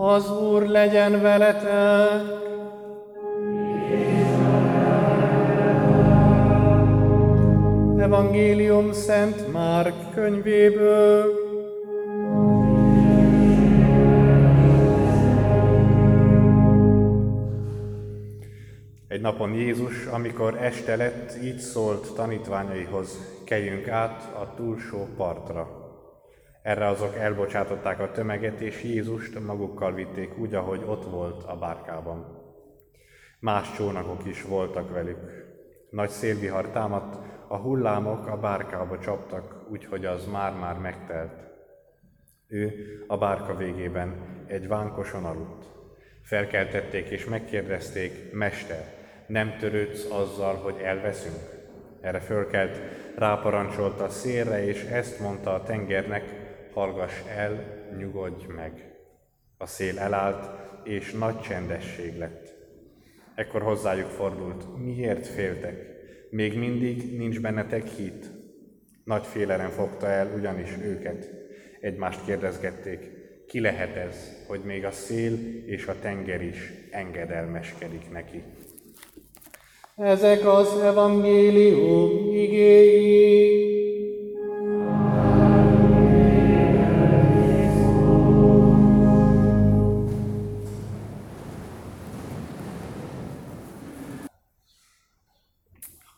Az Úr legyen veletek! Evangélium Szent Márk könyvéből. Egy napon Jézus, amikor este lett, így szólt tanítványaihoz, keljünk át a túlsó partra. Erre azok elbocsátották a tömeget, és Jézust magukkal vitték úgy, ahogy ott volt a bárkában. Más csónakok is voltak velük. Nagy szélvihar támadt, a hullámok a bárkába csaptak, úgyhogy az már-már megtelt. Ő a bárka végében egy vánkoson aludt. Felkeltették és megkérdezték, Mester, nem törődsz azzal, hogy elveszünk? Erre fölkelt, ráparancsolta a szélre, és ezt mondta a tengernek, hallgass el, nyugodj meg. A szél elállt, és nagy csendesség lett. Ekkor hozzájuk fordult, miért féltek? Még mindig nincs bennetek hit. Nagy félelem fogta el ugyanis őket. Egymást kérdezgették, ki lehet ez, hogy még a szél és a tenger is engedelmeskedik neki. Ezek az evangélium igéi.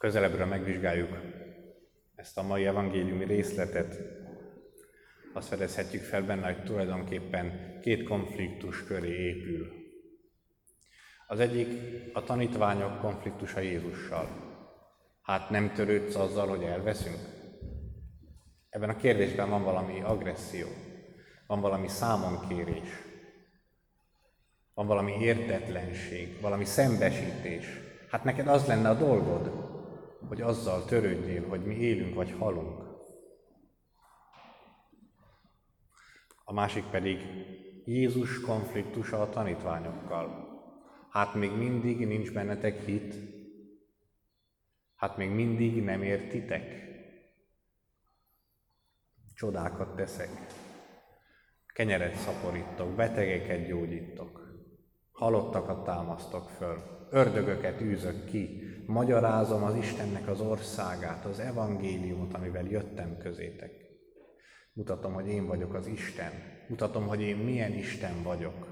Közelebbről megvizsgáljuk ezt a mai evangéliumi részletet, azt fedezhetjük fel benne, hogy tulajdonképpen két konfliktus köré épül. Az egyik a tanítványok konfliktusa Jézussal. Hát nem törődsz azzal, hogy elveszünk? Ebben a kérdésben van valami agresszió, van valami számonkérés, van valami értetlenség, valami szembesítés. Hát neked az lenne a dolgod, hogy azzal törődjél, hogy mi élünk vagy halunk. A másik pedig Jézus konfliktusa a tanítványokkal. Hát még mindig nincs bennetek hit, hát még mindig nem értitek. Csodákat teszek, kenyeret szaporítok, betegeket gyógyítok, halottakat támasztok föl, ördögöket űzök ki, magyarázom az Istennek az országát, az evangéliumot, amivel jöttem közétek. Mutatom, hogy én vagyok az Isten. Mutatom, hogy én milyen Isten vagyok.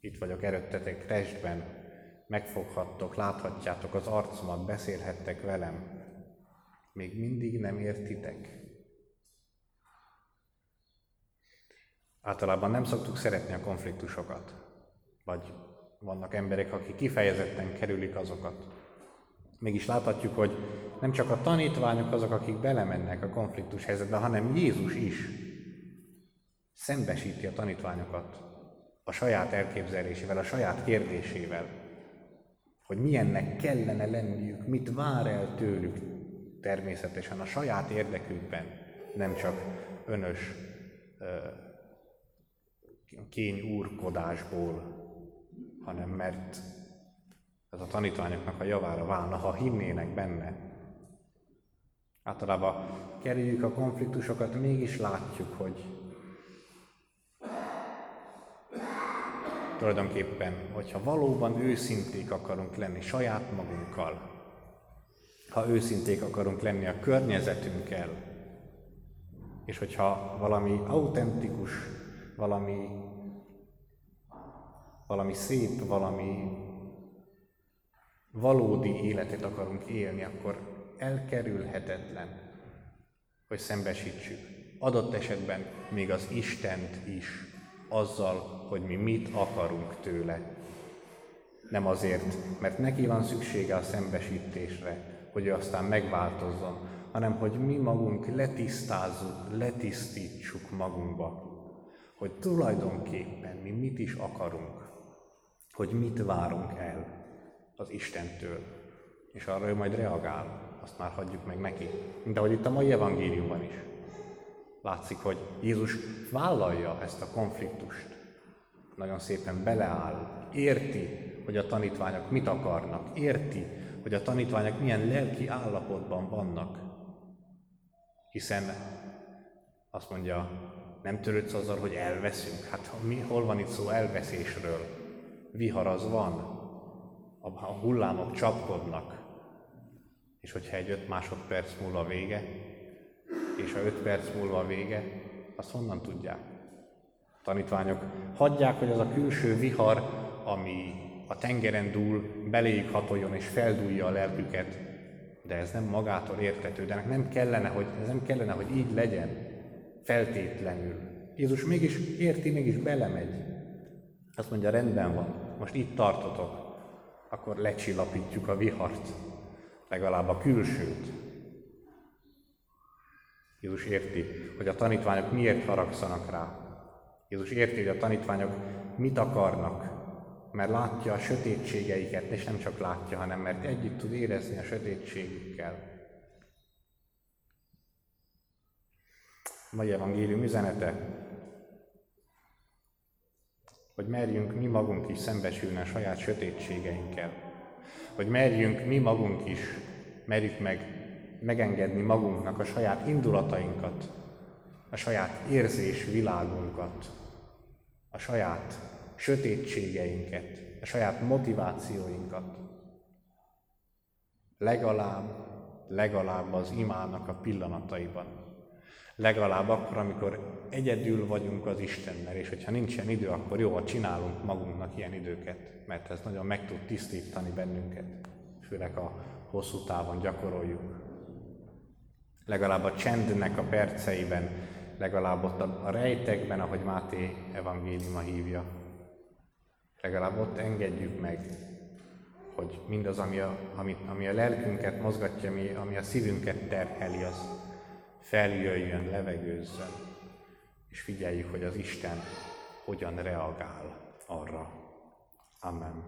Itt vagyok erőttetek restben, megfoghattok, láthatjátok az arcomat, beszélhettek velem. Még mindig nem értitek. Általában nem szoktuk szeretni a konfliktusokat, vagy vannak emberek, akik kifejezetten kerülik azokat. Mégis láthatjuk, hogy nem csak a tanítványok azok, akik belemennek a konfliktus helyzetbe, hanem Jézus is szembesíti a tanítványokat a saját elképzelésével, a saját kérdésével, hogy milyennek kellene lenniük, mit vár el tőlük természetesen a saját érdekükben, nem csak önös kény úrkodásból, hanem mert ez a tanítványoknak a javára válna, ha hinnének benne. Általában kerüljük a konfliktusokat, mégis látjuk, hogy tulajdonképpen, hogyha valóban őszinték akarunk lenni saját magunkkal, ha őszinték akarunk lenni a környezetünkkel, és hogyha valami autentikus, valami valami szép, valami valódi életet akarunk élni, akkor elkerülhetetlen, hogy szembesítsük. Adott esetben még az Istent is azzal, hogy mi mit akarunk tőle. Nem azért, mert neki van szüksége a szembesítésre, hogy ő aztán megváltozzon, hanem hogy mi magunk letisztázzuk, letisztítsuk magunkba, hogy tulajdonképpen mi mit is akarunk hogy mit várunk el az Istentől, és arra ő majd reagál, azt már hagyjuk meg neki. Mint ahogy itt a mai evangéliumban is. Látszik, hogy Jézus vállalja ezt a konfliktust. Nagyon szépen beleáll, érti, hogy a tanítványok mit akarnak, érti, hogy a tanítványok milyen lelki állapotban vannak. Hiszen azt mondja, Nem törődsz azzal, hogy elveszünk? Hát mi, hol van itt szó elveszésről? Vihar az van, a hullámok csapkodnak, és hogyha egy öt másodperc múlva vége, és a öt perc múlva vége, azt honnan tudják? A tanítványok hagyják, hogy az a külső vihar, ami a tengeren dúl, beléjük hatoljon és feldúlja a lelküket, de ez nem magától értető, de nem kellene, hogy, ez nem kellene, hogy így legyen, feltétlenül. Jézus mégis érti, mégis belemegy. Azt mondja, rendben van, most itt tartotok, akkor lecsillapítjuk a vihart, legalább a külsőt. Jézus érti, hogy a tanítványok miért haragszanak rá. Jézus érti, hogy a tanítványok mit akarnak, mert látja a sötétségeiket, és nem csak látja, hanem mert együtt tud érezni a sötétségükkel. A mai evangélium üzenete, hogy merjünk mi magunk is szembesülni a saját sötétségeinkkel. Hogy merjünk mi magunk is, merjük meg megengedni magunknak a saját indulatainkat, a saját érzés világunkat, a saját sötétségeinket, a saját motivációinkat. Legalább, legalább az imának a pillanataiban. Legalább akkor, amikor egyedül vagyunk az Istennel, és hogyha nincsen idő, akkor jó, csinálunk magunknak ilyen időket, mert ez nagyon meg tud tisztítani bennünket, főleg a hosszú távon gyakoroljuk. Legalább a csendnek a perceiben, legalább ott a rejtekben, ahogy Máté evangéliuma hívja, Legalább ott engedjük meg, hogy mindaz, ami a, ami, ami a lelkünket mozgatja, ami, ami a szívünket terheli, az feljöjjön, levegőzzön, és figyeljük, hogy az Isten hogyan reagál arra. Amen.